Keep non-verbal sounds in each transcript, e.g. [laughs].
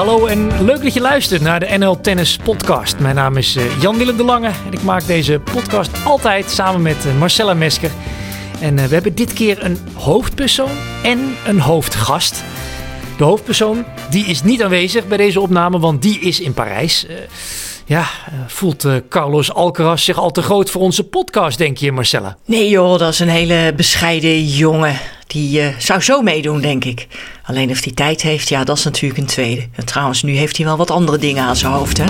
Hallo en leuk dat je luistert naar de NL Tennis Podcast. Mijn naam is eh, Jan-Willem de Lange en ik maak deze podcast altijd samen met eh, Marcella Mesker. En eh, we hebben dit keer een hoofdpersoon en een hoofdgast. De hoofdpersoon die is niet aanwezig bij deze opname, want die is in Parijs. ja, voelt Carlos Alcaraz zich al te groot voor onze podcast, denk je Marcella? Nee joh, dat is een hele bescheiden jongen. Die uh, zou zo meedoen, denk ik. Alleen of hij tijd heeft, ja, dat is natuurlijk een tweede. En trouwens, nu heeft hij wel wat andere dingen aan zijn hoofd, hè?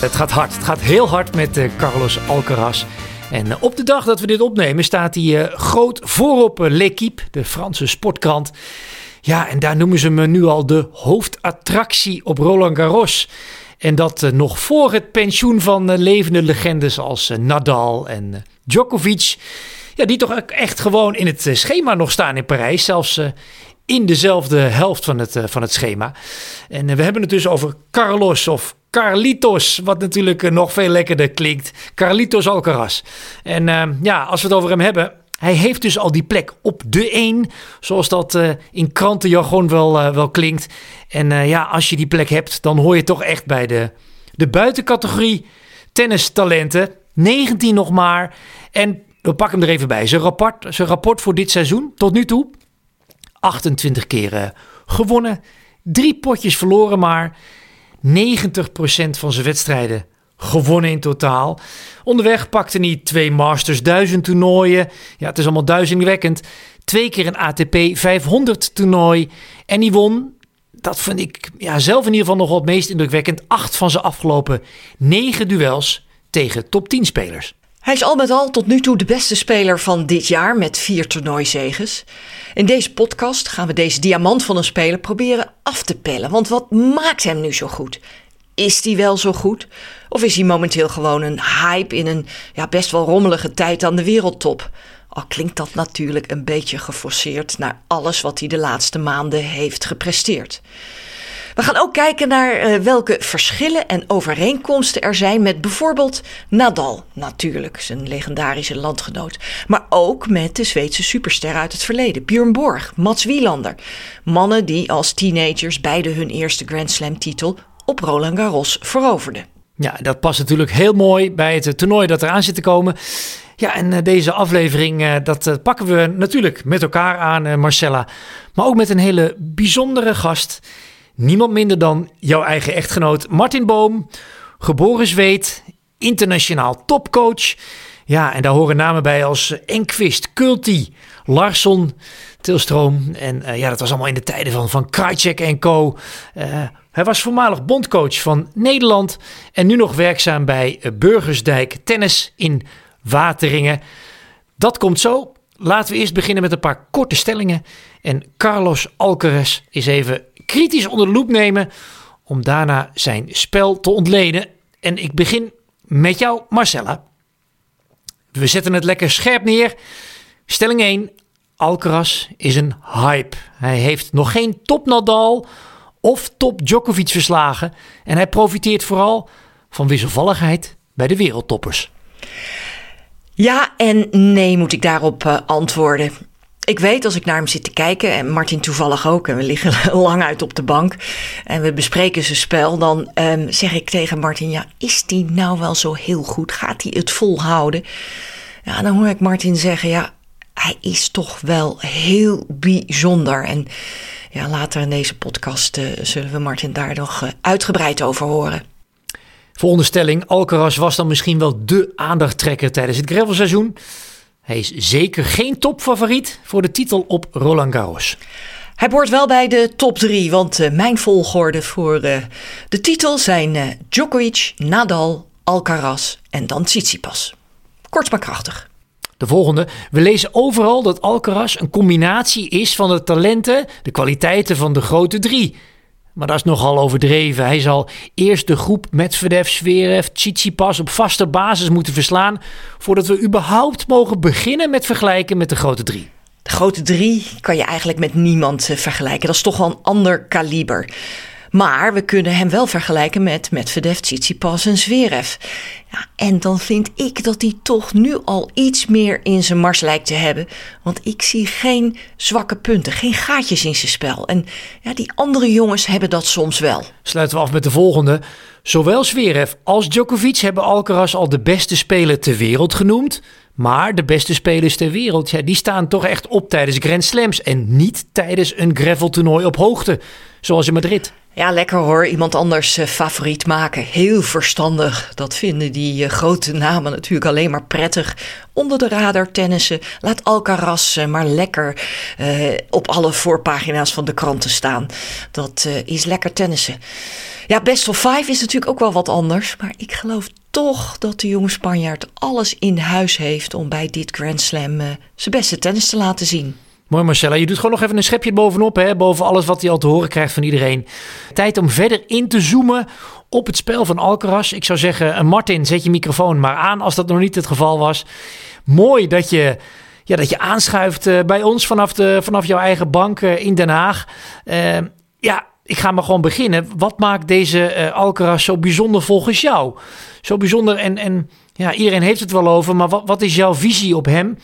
Het gaat hard. Het gaat heel hard met uh, Carlos Alcaraz. En uh, op de dag dat we dit opnemen staat hij groot voorop L'Equipe, de Franse sportkrant. Ja, en daar noemen ze me nu al de hoofdattractie op Roland Garros. En dat uh, nog voor het pensioen van uh, levende legendes als uh, Nadal en Djokovic. Ja, die toch echt gewoon in het schema nog staan in Parijs. Zelfs in dezelfde helft van het, van het schema. En we hebben het dus over Carlos of Carlitos, wat natuurlijk nog veel lekkerder klinkt. Carlitos Alcaraz. En ja, als we het over hem hebben, hij heeft dus al die plek op de 1, zoals dat uh, in krantenjargon wel, uh, wel klinkt. En uh, ja, als je die plek hebt, dan hoor je toch echt bij de, de buitencategorie tennistalenten. 19 nog maar. En we pakken hem er even bij. Zijn rapport, zijn rapport voor dit seizoen tot nu toe. 28 keer gewonnen. Drie potjes verloren maar. 90% van zijn wedstrijden gewonnen in totaal. Onderweg pakte hij twee Masters 1000 toernooien. Ja, het is allemaal duizendwekkend. Twee keer een ATP 500 toernooi. En hij won, dat vind ik ja, zelf in ieder geval nog wel het meest indrukwekkend, acht van zijn afgelopen negen duels tegen top 10 spelers. Hij is al met al tot nu toe de beste speler van dit jaar met vier toernooizeges. In deze podcast gaan we deze diamant van een speler proberen af te pellen. Want wat maakt hem nu zo goed? Is hij wel zo goed? Of is hij momenteel gewoon een hype in een ja, best wel rommelige tijd aan de wereldtop? Al klinkt dat natuurlijk een beetje geforceerd naar alles wat hij de laatste maanden heeft gepresteerd. We gaan ook kijken naar uh, welke verschillen en overeenkomsten er zijn met bijvoorbeeld Nadal, natuurlijk, zijn legendarische landgenoot. Maar ook met de Zweedse superster uit het verleden, Björn Borg, Mats Wielander. Mannen die als teenagers beide hun eerste Grand Slam titel op Roland Garros veroverde. Ja, dat past natuurlijk heel mooi bij het toernooi dat eraan zit te komen. Ja, en eh, deze aflevering, eh, dat eh, pakken we natuurlijk met elkaar aan, Marcella. Maar ook met een hele bijzondere gast. Niemand minder dan jouw eigen echtgenoot Martin Boom. Geboren Zweed, internationaal topcoach. Ja, en daar horen namen bij als Enquist, Kulti, Larsson, Tilstroom. En ja, dat was allemaal in de tijden van, van Krajcek en co. Hij was voormalig bondcoach van Nederland en nu nog werkzaam bij Burgersdijk Tennis in Wateringen. Dat komt zo. Laten we eerst beginnen met een paar korte stellingen. En Carlos Alcaraz is even kritisch onder de loep nemen om daarna zijn spel te ontleden. En ik begin met jou, Marcella. We zetten het lekker scherp neer. Stelling 1. Alcaraz is een hype. Hij heeft nog geen top Nadal of top Djokovic verslagen. En hij profiteert vooral van wisselvalligheid bij de wereldtoppers. Ja en nee moet ik daarop uh, antwoorden. Ik weet als ik naar hem zit te kijken, en Martin toevallig ook, en we liggen [laughs] lang uit op de bank en we bespreken zijn spel, dan um, zeg ik tegen Martin: Ja, is die nou wel zo heel goed? Gaat hij het volhouden? Ja, dan hoor ik Martin zeggen: Ja, hij is toch wel heel bijzonder. En ja, later in deze podcast uh, zullen we Martin daar nog uh, uitgebreid over horen. Volgende stelling. Alcaraz was dan misschien wel de aandachttrekker tijdens het gravelseizoen. Hij is zeker geen topfavoriet voor de titel op Roland Garros. Hij behoort wel bij de top drie, want uh, mijn volgorde voor de titel zijn Djokovic, Nadal, Alcaraz en dan Tsitsipas. Kort maar krachtig. De volgende. We lezen overal dat Alcaraz een combinatie is van de talenten, de kwaliteiten van de grote drie. Maar dat is nogal overdreven. Hij zal eerst de groep Medvedev, Zverev, Tsitsipas op vaste basis moeten verslaan... voordat we überhaupt mogen beginnen met vergelijken met de grote drie. De grote drie kan je eigenlijk met niemand eh, vergelijken. Dat is toch wel een ander kaliber. Maar we kunnen hem wel vergelijken met Medvedev, Tsitsipas en Zverev. Ja, en dan vind ik dat hij toch nu al iets meer in zijn mars lijkt te hebben. Want ik zie geen zwakke punten, geen gaatjes in zijn spel. En ja, die andere jongens hebben dat soms wel. Sluiten we af met de volgende. Zowel Zverev als Djokovic hebben Alcaraz al de beste speler ter wereld genoemd. Maar de beste spelers ter wereld, ja, die staan toch echt op tijdens Grand Slams. En niet tijdens een graveltoernooi op hoogte, zoals in Madrid. Ja, lekker hoor. Iemand anders uh, favoriet maken. Heel verstandig. Dat vinden die uh, grote namen natuurlijk alleen maar prettig. Onder de radar tennissen. Laat Alcaraz uh, maar lekker op alle voorpagina's van de kranten staan. Dat is lekker tennissen. Ja, best of five is natuurlijk ook wel wat anders. Maar ik geloof toch dat de jonge Spanjaard alles in huis heeft om bij dit Grand Slam zijn beste tennis te laten zien. Mooi Marcella, je doet gewoon nog even een schepje bovenop, hè, boven alles wat hij al te horen krijgt van iedereen. Tijd om verder in te zoomen op het spel van Alcaraz. Ik zou zeggen, eh, Martin, zet je microfoon maar aan als dat nog niet het geval was. Mooi dat je, ja, dat je aanschuift uh, bij ons vanaf, de, vanaf jouw eigen bank uh, in Den Haag. Uh, ja, ik ga maar gewoon beginnen. Wat maakt deze Alcaraz zo bijzonder volgens jou? Zo bijzonder en, en ja, iedereen heeft het wel over, maar wat, wat is jouw visie op hem?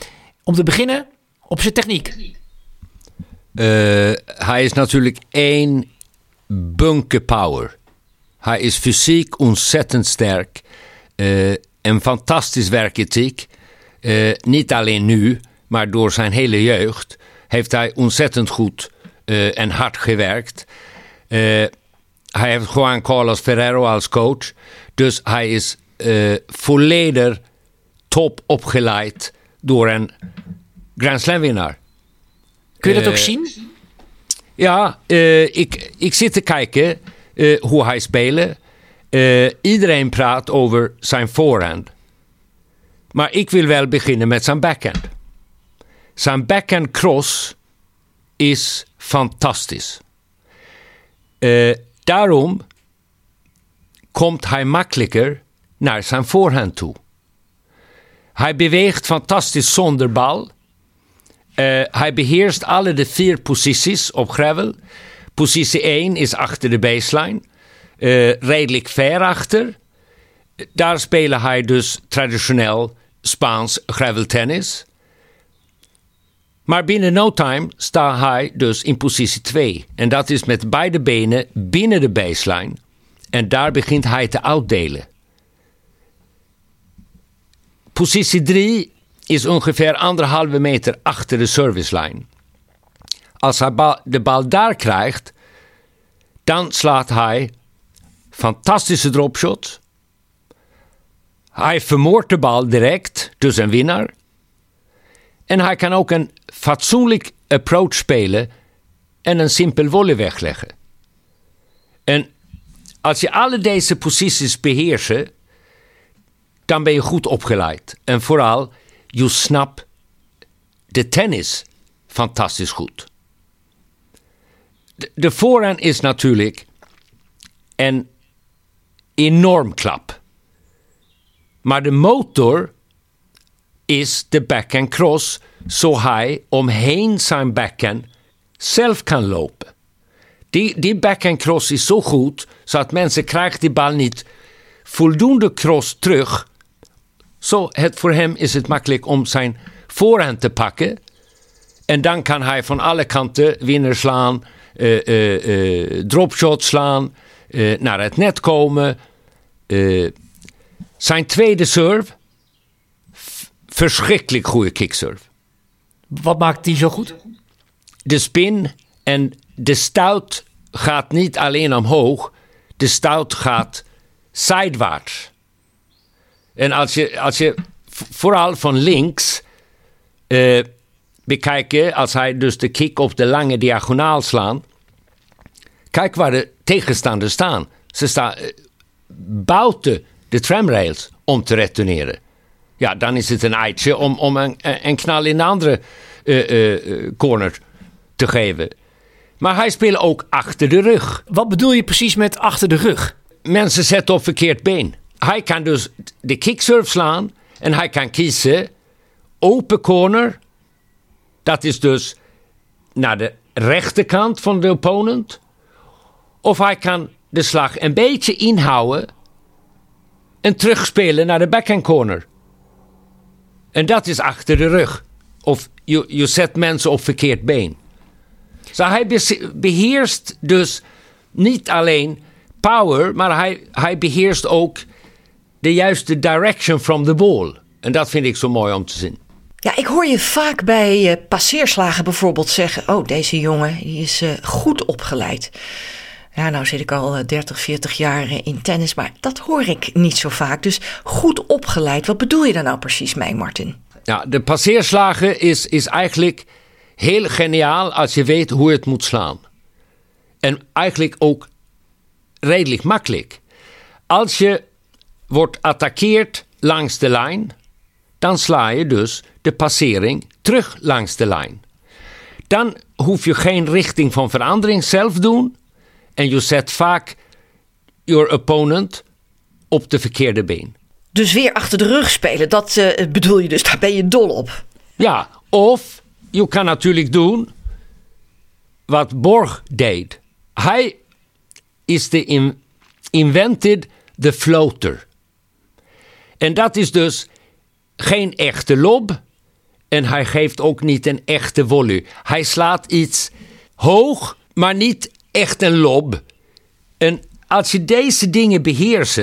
Om te beginnen, op zijn techniek. Uh, hij is natuurlijk één bunker power. Hij is fysiek ontzettend sterk. Uh, een fantastisch werkethiek. Uh, niet alleen nu, maar door zijn hele jeugd heeft hij ontzettend goed en hard gewerkt. hij heeft Juan Carlos Ferrero als coach. Dus hij is volledig top opgeleid door een Grand Slam winnaar. Kun je dat ook zien? Ja, uh, ik, ik zit te kijken uh, hoe hij speelt. Uh, iedereen praat over zijn voorhand. Maar ik wil wel beginnen met zijn backhand. Zijn backhand cross is fantastisch. daarom komt hij makkelijker naar zijn voorhand toe. Hij beweegt fantastisch zonder bal. Uh, hij beheerst alle de vier posities op gravel. Positie 1 is achter de baseline. Uh, redelijk ver achter. Daar speelde hij dus traditioneel Spaans graveltennis. Maar binnen no time staat hij dus in positie 2. En dat is met beide benen binnen de baseline. En daar begint hij te uitdelen. Positie 3 is ongeveer anderhalve meter achter de servicelijn. Als hij de bal daar krijgt, dan slaat hij fantastische dropshot. Hij vermoordt de bal direct, dus een winnaar. En hij kan ook een fatsoenlijk approach spelen en een simpel volley wegleggen. En als je alle deze posities beheerst, dan ben je goed opgeleid. En vooral, je snapt de tennis fantastisch goed. De, de is natuurlijk een enorm klap. Maar de motor is de backhand cross, zo hij omheen zijn backhand zelf kan lopen. Die, die backhand cross is zo goed, zodat mensen krijgen die bal niet voldoende cross terug zo, het, voor hem is het makkelijk om zijn voorhand te pakken. En dan kan hij van alle kanten winner slaan, uh, uh, uh, dropshot slaan, naar het net komen. zijn tweede serve, verschrikkelijk goede kickserve. Wat maakt die zo goed? De spin en de stout gaat niet alleen omhoog, de stout gaat zijwaarts. En als je, als je vooral van links uh, bekijkt, als hij dus de kick op de lange diagonaal slaat. Kijk waar de tegenstanders staan. Ze staan uh, buiten de tramrails om te retourneren. Ja, dan is het een eitje om, om een, een knal in de andere uh, corner te geven. Maar hij speelt ook achter de rug. Wat bedoel je precies met achter de rug? Mensen zetten op verkeerd been hij kan dus de kicksurf slaan en hij kan kiezen open corner. Dat is dus naar de rechterkant van de opponent. Of hij kan de slag een beetje inhouden en terugspelen naar de backhand corner. En dat is achter de rug. Of je, zet mensen op verkeerd been. Zo hij beheerst dus niet alleen power, maar hij, hij beheerst ook de juiste direction from the ball. En dat vind ik zo mooi om te zien. Ja, ik hoor je vaak bij uh, passeerslagen bijvoorbeeld zeggen: Oh, deze jongen die is uh, goed opgeleid. Ja, nou zit ik al 30, eh, 40 jaar in tennis, maar dat hoor ik niet zo vaak. Dus goed opgeleid, wat bedoel je daar nou precies mee, Martin? Ja, de passeerslagen is, is eigenlijk heel geniaal als je weet hoe het moet slaan. En eigenlijk ook redelijk makkelijk. Als je wordt attaqueerd langs de lijn, dan sla je dus de passering terug langs de lijn. Dan hoef je geen richting van verandering zelf doen en je zet vaak je opponent op de verkeerde been. Dus weer achter de rug spelen, dat uh, bedoel je dus, daar ben je dol op. Ja, of je kan natuurlijk doen wat Borg deed. Hij is de in, invented the floater. En dat is dus geen echte lob. En hij geeft ook niet een echte volley. Hij slaat iets hoog, maar niet echt een lob. En als je deze dingen beheerst,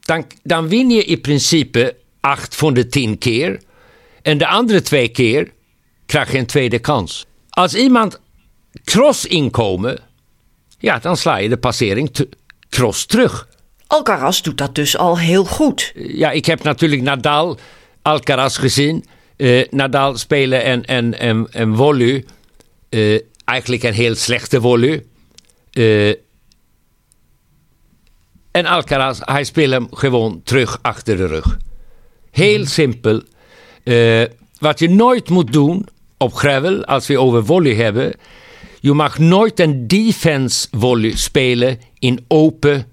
dan, dan win je in principe acht van de tien keer. En de andere twee keer krijg je een tweede kans. Als iemand cross inkomen, ja, dan sla je de passering cross terug. Alcaraz doet dat dus al heel goed. Ja, ik heb natuurlijk Nadal, Alcaraz gezien. Uh, Nadal spelen en, en, en, en volley. Uh, eigenlijk een heel slechte volley. Uh, en Alcaraz, hij speelt hem gewoon terug achter de rug. Heel simpel. wat je nooit moet doen op gravel, als we over volley hebben. Je mag nooit een defense volley spelen in open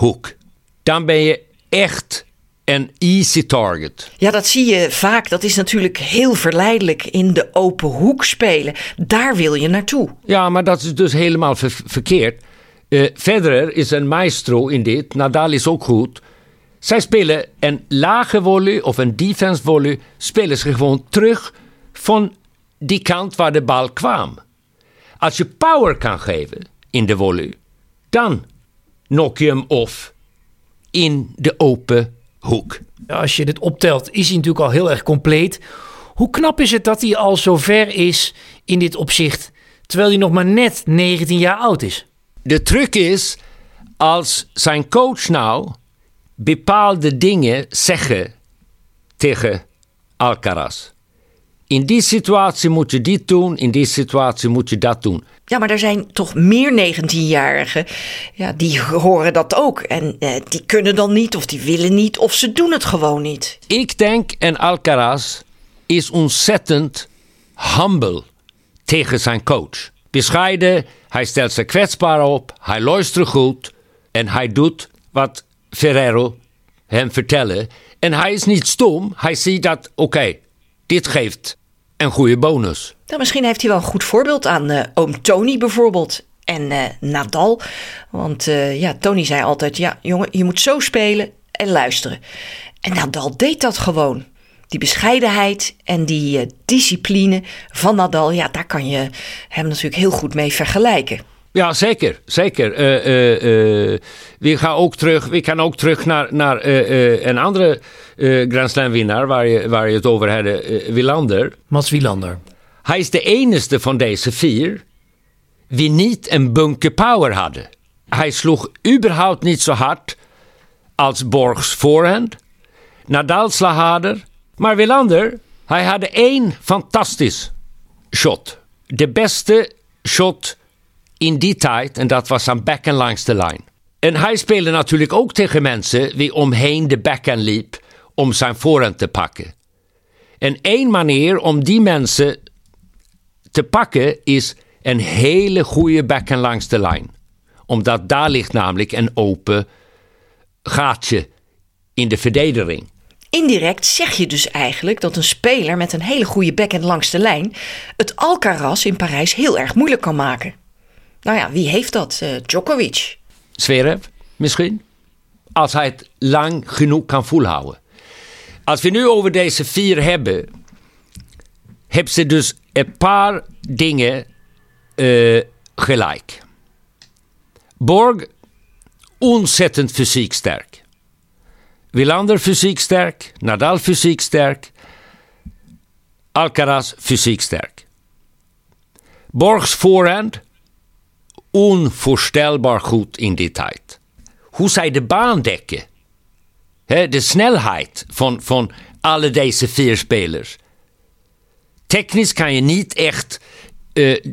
hoek. Dan ben je echt een easy target. Ja, dat zie je vaak. Dat is natuurlijk heel verleidelijk in de open hoek spelen. Daar wil je naartoe. Ja, maar dat is dus helemaal verkeerd. Uh, Federer is een maestro in dit. Nadal is ook goed. Zij spelen een lage volley of een defense volley. Spelen ze gewoon terug van die kant waar de bal kwam. Als je power kan geven in de volley, dan nok je hem of in de open hoek. Als je dit optelt, is hij natuurlijk al heel erg compleet. Hoe knap is het dat hij al zo ver is in dit opzicht, terwijl hij nog maar net 19 jaar oud is? De truc is, als zijn coach nou bepaalde dingen zeggen tegen Alcaraz. In die situatie moet je dit doen, in die situatie moet je dat doen. Ja, maar er zijn toch meer 19-jarigen. Ja, die horen dat ook. En eh, die kunnen dan niet, of die willen niet, of ze doen het gewoon niet. Ik denk, en Alcaraz is ontzettend humble tegen zijn coach. Bescheiden, hij stelt zich kwetsbaar op, hij luistert goed en hij doet wat Ferrero hem vertellen. En hij is niet stom, hij ziet dat, oké, dit geeft een goede bonus. Nou, misschien heeft hij wel een goed voorbeeld aan uh, oom Tony bijvoorbeeld. En uh, Nadal. Want uh, ja, Tony zei altijd: ja, jongen, je moet zo spelen en luisteren. En Nadal deed dat gewoon. Die bescheidenheid en die discipline van Nadal, ja, daar kan je hem natuurlijk heel goed mee vergelijken. Ja, zeker. zeker. we, gaan ook terug, we gaan ook terug naar, naar een andere Grand Slam winnaar waar je, waar je het over had, Wilander. Mats Wilander. Hij is de enige van deze vier die niet een bunker power hadden. Hij sloeg überhaupt niet zo hard als Borgs voorhand. Nadal sla harder. Maar Wilander, hij had één fantastisch shot. De beste shot in die tijd en dat was aan backhand langs de lijn. En hij speelde natuurlijk ook tegen mensen die omheen de backhand liep om zijn voorhand te pakken. En één manier om die mensen te pakken is een hele goede backhand langs de lijn. Omdat daar ligt namelijk een open gaatje in de verdediging. Indirect zeg je dus eigenlijk dat een speler met een hele goede backhand langs de lijn het Alcaraz in Parijs heel erg moeilijk kan maken. Nou ja, wie heeft dat? Uh, Djokovic. Zverev, misschien. Als hij het lang genoeg kan volhouden. Als we nu over deze vier hebben, hebben ze dus een paar dingen uh, gelijk. Borg, ontzettend fysiek sterk. Wilander fysiek sterk, Nadal fysiek sterk, Alcaraz fysiek sterk. Borgs voorhand, onvoorstelbaar goed in die tijd. Hoe zij de baan dekken, de snelheid van, van alle deze vier spelers. Technisch kan je niet echt uh,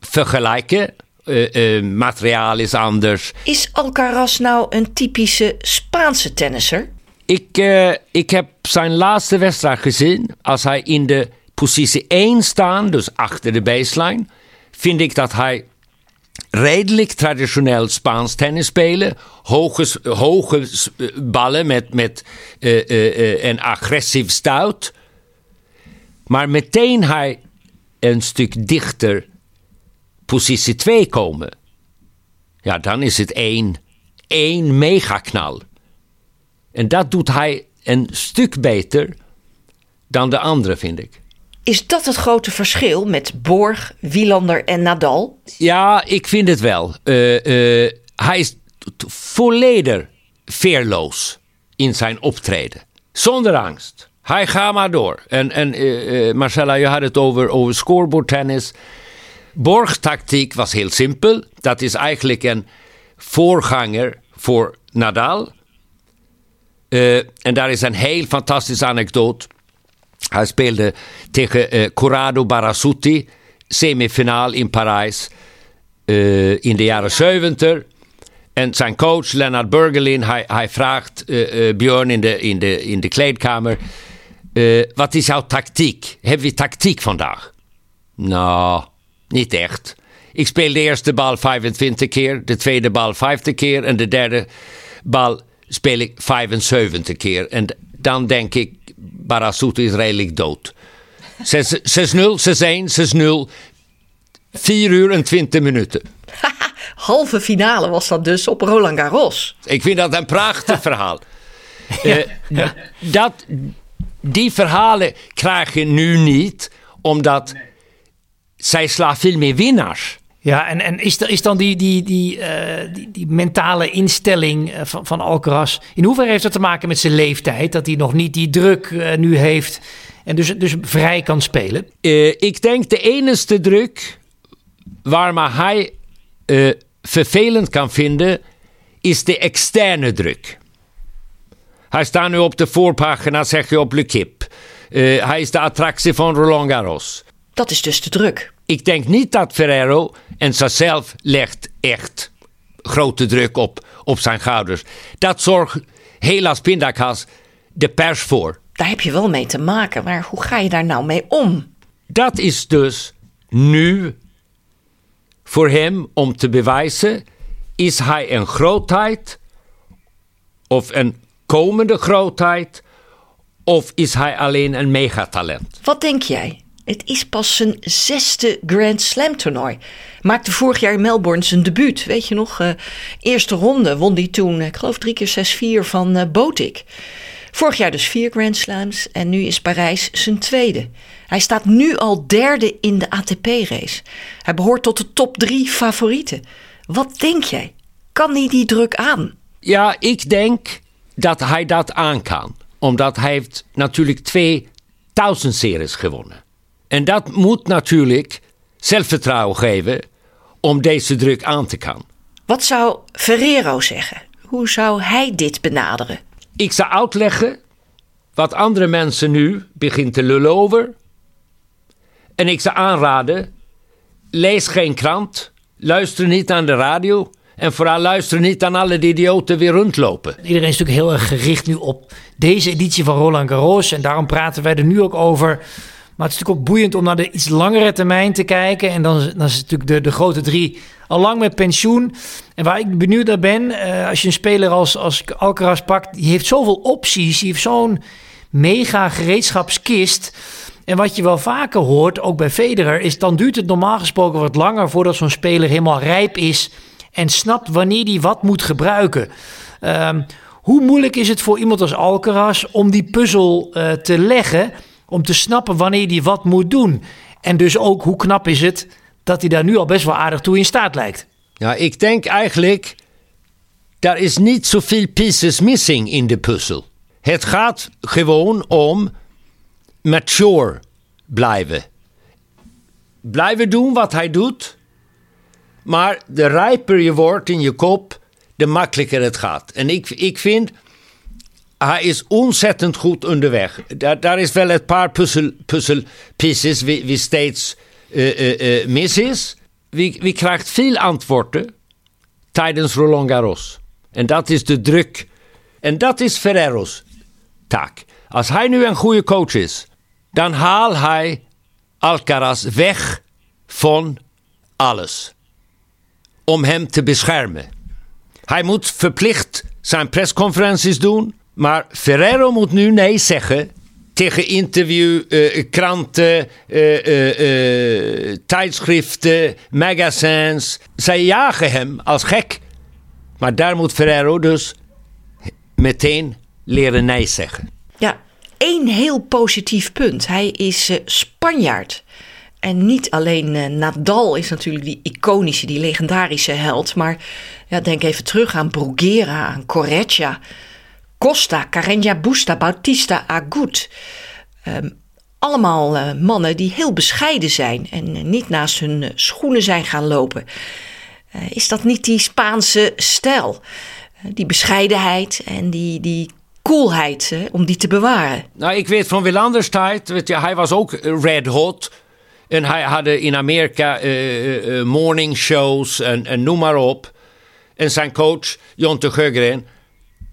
vergelijken. Uh, uh, materiaal is anders. Is Alcaraz nou een typische Spaanse tennisser? Ik, ik heb zijn laatste wedstrijd gezien. Als hij in de positie 1 staat, dus achter de baseline, vind ik dat hij redelijk traditioneel Spaans tennis spelen. Hoge, hoge ballen met, met uh, uh, een agressief stout. Maar meteen hij een stuk dichter positie 2 komen. Ja, dan is het één, één megaknal. En dat doet hij een stuk beter dan de andere, vind ik. Is dat het grote verschil met Borg, Wielander en Nadal? Ja, ik vind het wel. Uh, uh, hij is volledig veerloos in zijn optreden. Zonder angst. Hij gaat maar door. En, en uh, Marcella, je had het over, over scoreboardtennis. Borgs tactiek was heel simpel. Dat is eigenlijk een voorganger voor Nadal. en daar is een heel fantastische anekdote. Hij speelde tegen uh, Corrado Barasuti, semifinaal in Parijs uh, in de jaren 70. En zijn coach Lennart Bergelin, hij, vraagt uh, Björn in de, in, de, in de kleedkamer: Wat is jouw tactiek? Hebben we tactiek vandaag? Nou, niet echt. Ik speel de eerste bal 25 keer, de tweede bal 50 keer en de derde bal speel ik 75 keer. En dan denk ik, Barasuti is redelijk dood. 6-0, 6-1, 6-0. 4 uur en 20 minuten. [laughs] Halve finale was dat dus op Roland Garros. Ik vind dat een prachtig [laughs] verhaal. ja. Uh, dat, die verhalen krijg je nu niet, omdat zij slaan veel meer winnaars. Ja, en, en is, er, is dan die, die, die, uh, die, die, mentale instelling van, van Alcaraz... in hoeverre heeft dat te maken met zijn leeftijd? Dat hij nog niet die druk uh, nu heeft en dus, dus vrij kan spelen? Uh, ik denk de enige druk waar maar hij vervelend kan vinden... is de externe druk. Hij staat nu op de voorpagina, zeg je op Le Kip. hij is de attractie van Roland Garros. Dat is dus de druk. Ik denk niet dat Ferrero en zichzelf legt echt grote druk op, op zijn schouders. Dat zorgt helaas pindakaas de pers voor. Daar heb je wel mee te maken, maar hoe ga je daar nou mee om? Dat is dus nu voor hem om te bewijzen: is hij een grootheid of een komende grootheid of is hij alleen een megatalent? Wat denk jij? Het is pas zijn zesde Grand Slam toernooi. Maakte vorig jaar in Melbourne zijn debuut. Weet je nog? Uh, eerste ronde won hij toen, ik geloof drie keer 6-4 van uh, Botik. Vorig jaar dus vier Grand Slams en nu is Parijs zijn tweede. Hij staat nu al derde in de ATP-race. Hij behoort tot de top drie favorieten. Wat denk jij? Kan hij die druk aan? Ja, ik denk dat hij dat aan kan. Omdat hij heeft natuurlijk twee duizend series gewonnen. En dat moet natuurlijk zelfvertrouwen geven om deze druk aan te kan. Wat zou Ferrero zeggen? Hoe zou hij dit benaderen? Ik zou uitleggen wat andere mensen nu beginnen te lullen over. En ik zou aanraden: lees geen krant, luister niet aan de radio. En vooral luister niet aan alle idioten weer rondlopen. Iedereen is natuurlijk heel erg gericht nu op deze editie van Roland Garros. En daarom praten wij er nu ook over maar het is natuurlijk ook boeiend om naar de iets langere termijn te kijken. En dan, dan is natuurlijk de, de grote drie al lang met pensioen. En waar ik benieuwd naar ben, uh, als je een speler als, als Alcaraz pakt, die heeft zoveel opties. Die heeft zo'n mega gereedschapskist. En wat je wel vaker hoort, ook bij Federer, is dan duurt het normaal gesproken wat langer voordat zo'n speler helemaal rijp is en snapt wanneer hij wat moet gebruiken. Um, hoe moeilijk is het voor iemand als Alcaraz om die puzzel uh, te leggen, om te snappen wanneer hij wat moet doen? En dus ook hoe knap is het dat hij daar nu al best wel aardig toe in staat lijkt? Ja, ik denk eigenlijk, er is niet zoveel pieces missing in de puzzel. Het gaat gewoon om mature blijven. Blijven doen wat hij doet, maar de rijper je wordt in je kop, de makkelijker het gaat. En ik, ik vind, hij is ontzettend goed onderweg. Daar, daar is wel een paar puzzel, puzzelpieces wie, wie steeds uh, mis is. Wie, wie krijgt veel antwoorden tijdens Roland Garros. En dat is de druk. En dat is Ferrero's taak. Als hij nu een goede coach is, dan haal hij Alcaraz weg van alles. Om hem te beschermen. Hij moet verplicht zijn persconferenties doen. Maar Ferrero moet nu nee zeggen tegen interview, uh, kranten, uh, uh, tijdschriften, magazines. Zij jagen hem als gek. Maar daar moet Ferrero dus meteen leren nee zeggen. Ja, één heel positief punt. Hij is Spanjaard. En niet alleen Nadal is natuurlijk die iconische, die legendarische held. Maar ja, denk even terug aan Bruguera, aan Correggia. Costa, Carreño Busta, Bautista Agut. Um, allemaal uh, mannen die heel bescheiden zijn en uh, niet naast hun uh, schoenen zijn gaan lopen. is dat niet die Spaanse stijl? die bescheidenheid en die, die coolheid om die te bewaren. Nou, ik weet van Willanders tijd, hij was ook red hot. En hij had in Amerika morning shows en, en noem maar op. En zijn coach, Jonte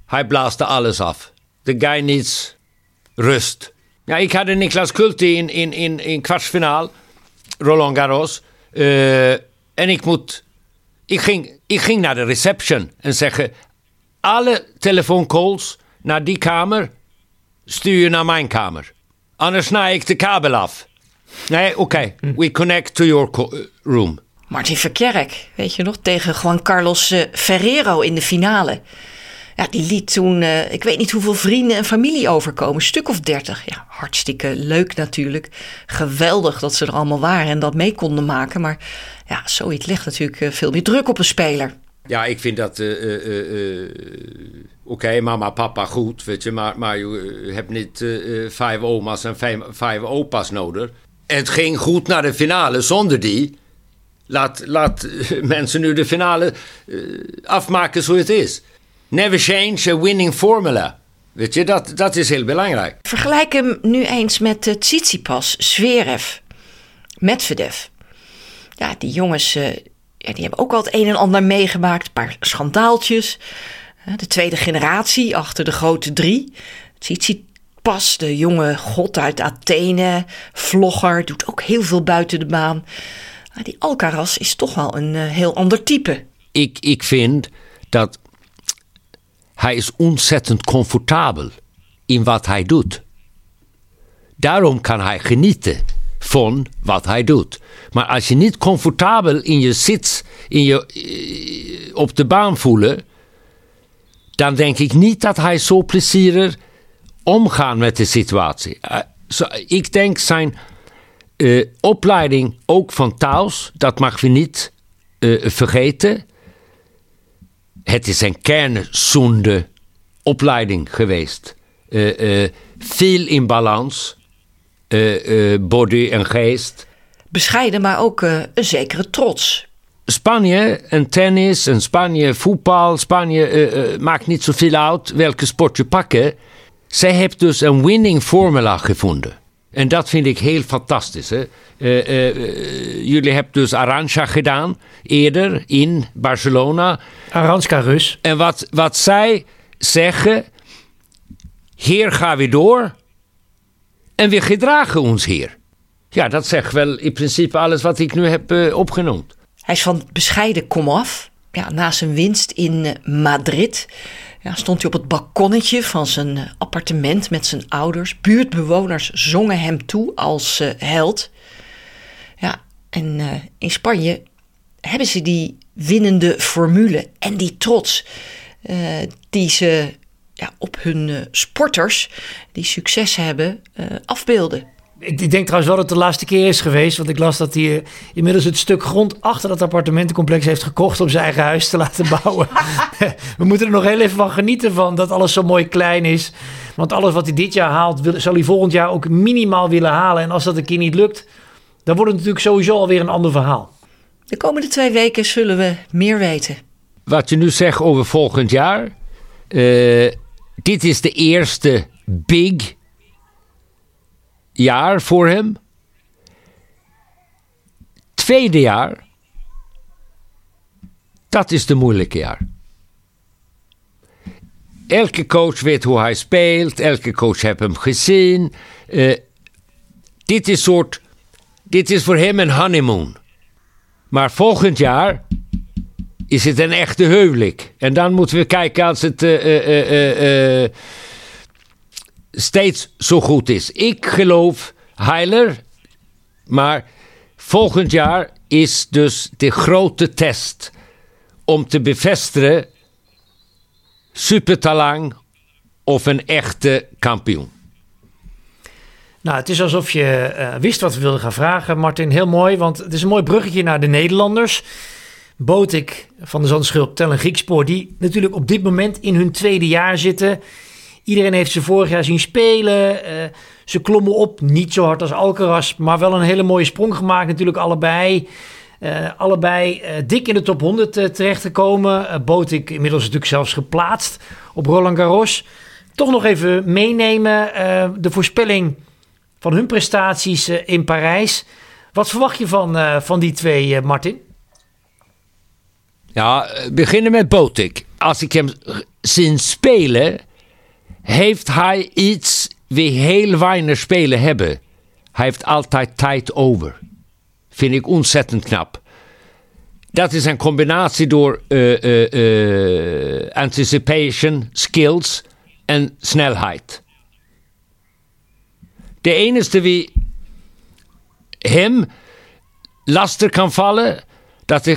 hij blaaste alles af. De guy needs rust. Ja, ik had Niklas Kulte in, in, in, in kwartsfinaal, Roland Garros. Uh, en ik moet... Ik ging, ik ging naar de reception en zeggen... alle telefooncalls naar die kamer stuur je naar mijn kamer. Anders snij ik de kabel af. Nee, oké. Okay. We connect to your room. Martin Verkerk, weet je nog, tegen Juan Carlos uh, Ferrero in de finale. Ja, die liet toen, uh, ik weet niet hoeveel vrienden en familie overkomen. Een stuk of dertig. Ja, hartstikke leuk natuurlijk. Geweldig dat ze er allemaal waren en dat mee konden maken. Maar ja, zoiets legt natuurlijk uh, veel meer druk op een speler. Ja, ik vind dat... Oké, okay, mama, papa, goed, weet je. Maar, maar je hebt niet vijf oma's en vijf, vijf opa's nodig. Het ging goed naar de finale zonder die. Laat, laat [laughs] mensen nu de finale afmaken zoals het is. Never change a winning formula. Weet je, dat, dat is heel belangrijk. Vergelijk hem nu eens met uh, Tsitsipas, Zverev, Medvedev. Ja, die jongens uh, ja, die hebben ook al het een en ander meegemaakt. Een paar schandaaltjes. De tweede generatie achter de grote drie. Tsitsipas, de jonge god uit Athene, vlogger, doet ook heel veel buiten de baan. die Alcaraz is toch wel een heel ander type. Ik, ik vind dat hij is ontzettend comfortabel in wat hij doet. Daarom kan hij genieten van wat hij doet. Maar als je niet comfortabel in je zit, in je, eh, op de baan voelen, dan denk ik niet dat hij zo plezierig omgaat met de situatie. Uh, ik denk zijn uh, opleiding ook van thuis, dat mag we niet vergeten het is een kernzonde opleiding geweest. Uh, uh, veel in balans, uh, body en geest. Bescheiden, maar ook een zekere trots. Spanje en tennis en Spanje voetbal. Spanje maakt niet zoveel uit welke sport je pakken. Zij heeft dus een winning formula gevonden. En dat vind ik heel fantastisch. Hè? Uh, uh, jullie hebben dus Arantxa gedaan eerder in Barcelona. Aranska Rus. En wat, wat zij zeggen, hier gaan we door en we gedragen ons hier. Ja, dat zegt wel in principe alles wat ik nu heb uh, opgenoemd. Hij is van bescheiden komaf. Ja, na zijn winst in Madrid ja, stond hij op het balkonnetje van zijn eh, appartement met zijn ouders. Buurtbewoners zongen hem toe als uh, held. Ja, en uh, in Spanje hebben ze die winnende formule en die trots die ze ja, op hun sporters die succes hebben afbeelden. Ik denk trouwens wel dat het de laatste keer is geweest. Want ik las dat hij eh, inmiddels het stuk grond achter dat appartementencomplex heeft gekocht om zijn eigen huis te laten [laughs] bouwen. [laughs] We moeten er nog heel even van genieten van dat alles zo mooi klein is. Want alles wat hij dit jaar haalt, zal hij volgend jaar ook minimaal willen halen. En als dat een keer niet lukt, dan wordt het natuurlijk sowieso alweer een ander verhaal. De komende twee weken zullen we meer weten. Wat je nu zegt over volgend jaar. Uh, dit is de eerste big jaar voor hem. Tweede jaar, dat is de moeilijke jaar. Elke coach weet hoe hij speelt, elke coach heeft hem gezien. Uh, dit is soort, dit is voor hem een honeymoon. Maar volgend jaar is het een echte huwelijk. En dan moeten we kijken als het uh, uh, steeds zo goed is. Ik geloof heiler, maar volgend jaar is dus de grote test om te bevestigen supertalang of een echte kampioen. Nou, het is alsof je uh, wist wat we wilden gaan vragen, Martin. Heel mooi, want het is een mooi bruggetje naar de Nederlanders. Botik van de Zandschulp, Tellen Griekspoor, die natuurlijk op dit moment in hun tweede jaar zitten. Iedereen heeft ze vorig jaar zien spelen. Uh, ze klommen op, niet zo hard als Alcaraz, maar wel een hele mooie sprong gemaakt natuurlijk allebei. Uh, allebei uh, dik in de top 100 terecht te komen. Botik inmiddels natuurlijk zelfs geplaatst op Roland Garros. Toch nog even meenemen de voorspelling van hun prestaties in Parijs. Wat verwacht je van, van die twee, Martin? Ja, beginnen met Botik. Als ik hem zie spelen, heeft hij iets wie heel weinig spelen hebben. Hij heeft altijd tijd over. Vind ik ontzettend knap. Dat is een combinatie door uh, anticipation, skills en snelheid. De enige wie hem lastig kan vallen, dat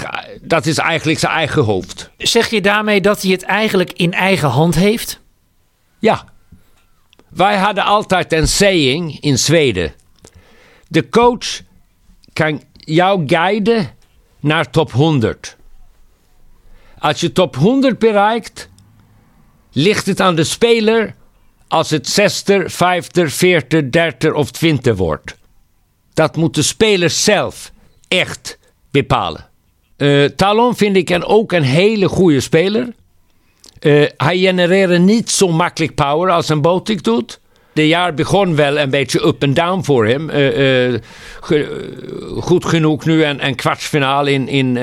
dat is eigenlijk zijn eigen hoofd. Zeg je daarmee dat hij het eigenlijk in eigen hand heeft? Ja. Wij hadden altijd een saying in Zweden. De coach kan jou guiden naar top 100. Als je top 100 bereikt, ligt het aan de speler als het 60, 50, 40, 30 of 20 wordt. Dat moet de speler zelf echt bepalen. Uh, Talon vind ik ook een hele goede speler. Uh, hij genereerde niet zo makkelijk power als een Botik doet. De jaar begon wel een beetje up en down voor hem. Uh, goed genoeg nu een, een kwartsfinale in, in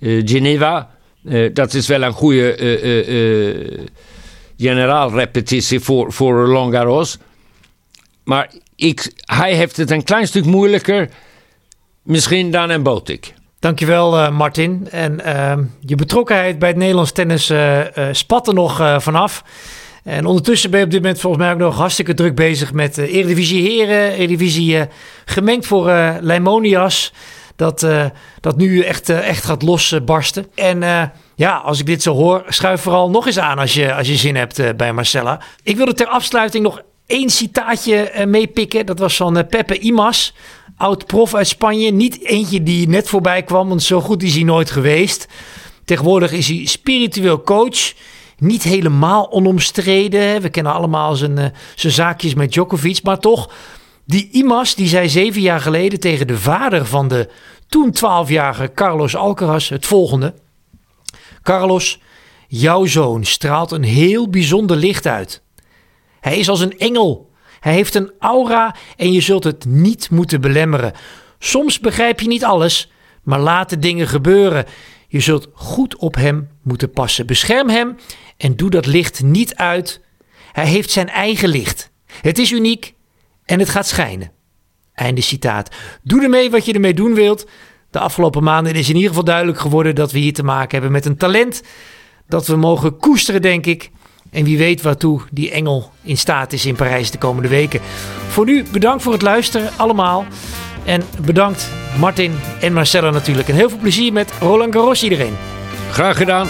Geneva. dat is wel een goede generaalrepetitie voor, voor Roland Garros. Maar ik, hij heeft het een klein stuk moeilijker misschien dan een Botik. Dankjewel uh, Martin. En uh, je betrokkenheid bij het Nederlands tennis uh, spat er nog vanaf. En ondertussen ben je op dit moment volgens mij ook nog hartstikke druk bezig met Eredivisie Heren. Eredivisie gemengd voor Leimonias. Dat, dat nu echt, echt gaat losbarsten. en ja, als ik dit zo hoor, schuif vooral nog eens aan als je, als je zin hebt bij Marcella. Ik wilde ter afsluiting nog één citaatje meepikken. Dat was van Pepe Imas oud-prof uit Spanje. Niet eentje die net voorbij kwam, want zo goed is hij nooit geweest. Tegenwoordig is hij spiritueel coach. Niet helemaal onomstreden. We kennen allemaal zijn, uh, zijn zaakjes met Djokovic. Maar toch, die Imas die zei zeven jaar geleden tegen de vader van de toen twaalfjarige Carlos Alcaraz het volgende. Carlos, jouw zoon straalt een heel bijzonder licht uit. Hij is als een engel hij heeft een aura en je zult het niet moeten belemmeren. Soms begrijp je niet alles, maar laat de dingen gebeuren. Je zult goed op hem moeten passen. Bescherm hem en doe dat licht niet uit. Hij heeft zijn eigen licht. Het is uniek en het gaat schijnen. Einde citaat. Doe ermee wat je ermee doen wilt. De afgelopen maanden is in ieder geval duidelijk geworden dat we hier te maken hebben met een talent dat we mogen koesteren, denk ik. En wie weet waartoe die engel in staat is in Parijs de komende weken. Voor nu bedankt voor het luisteren, allemaal. En bedankt Martin en Marcella natuurlijk. En heel veel plezier met Roland Garros iedereen. Graag gedaan.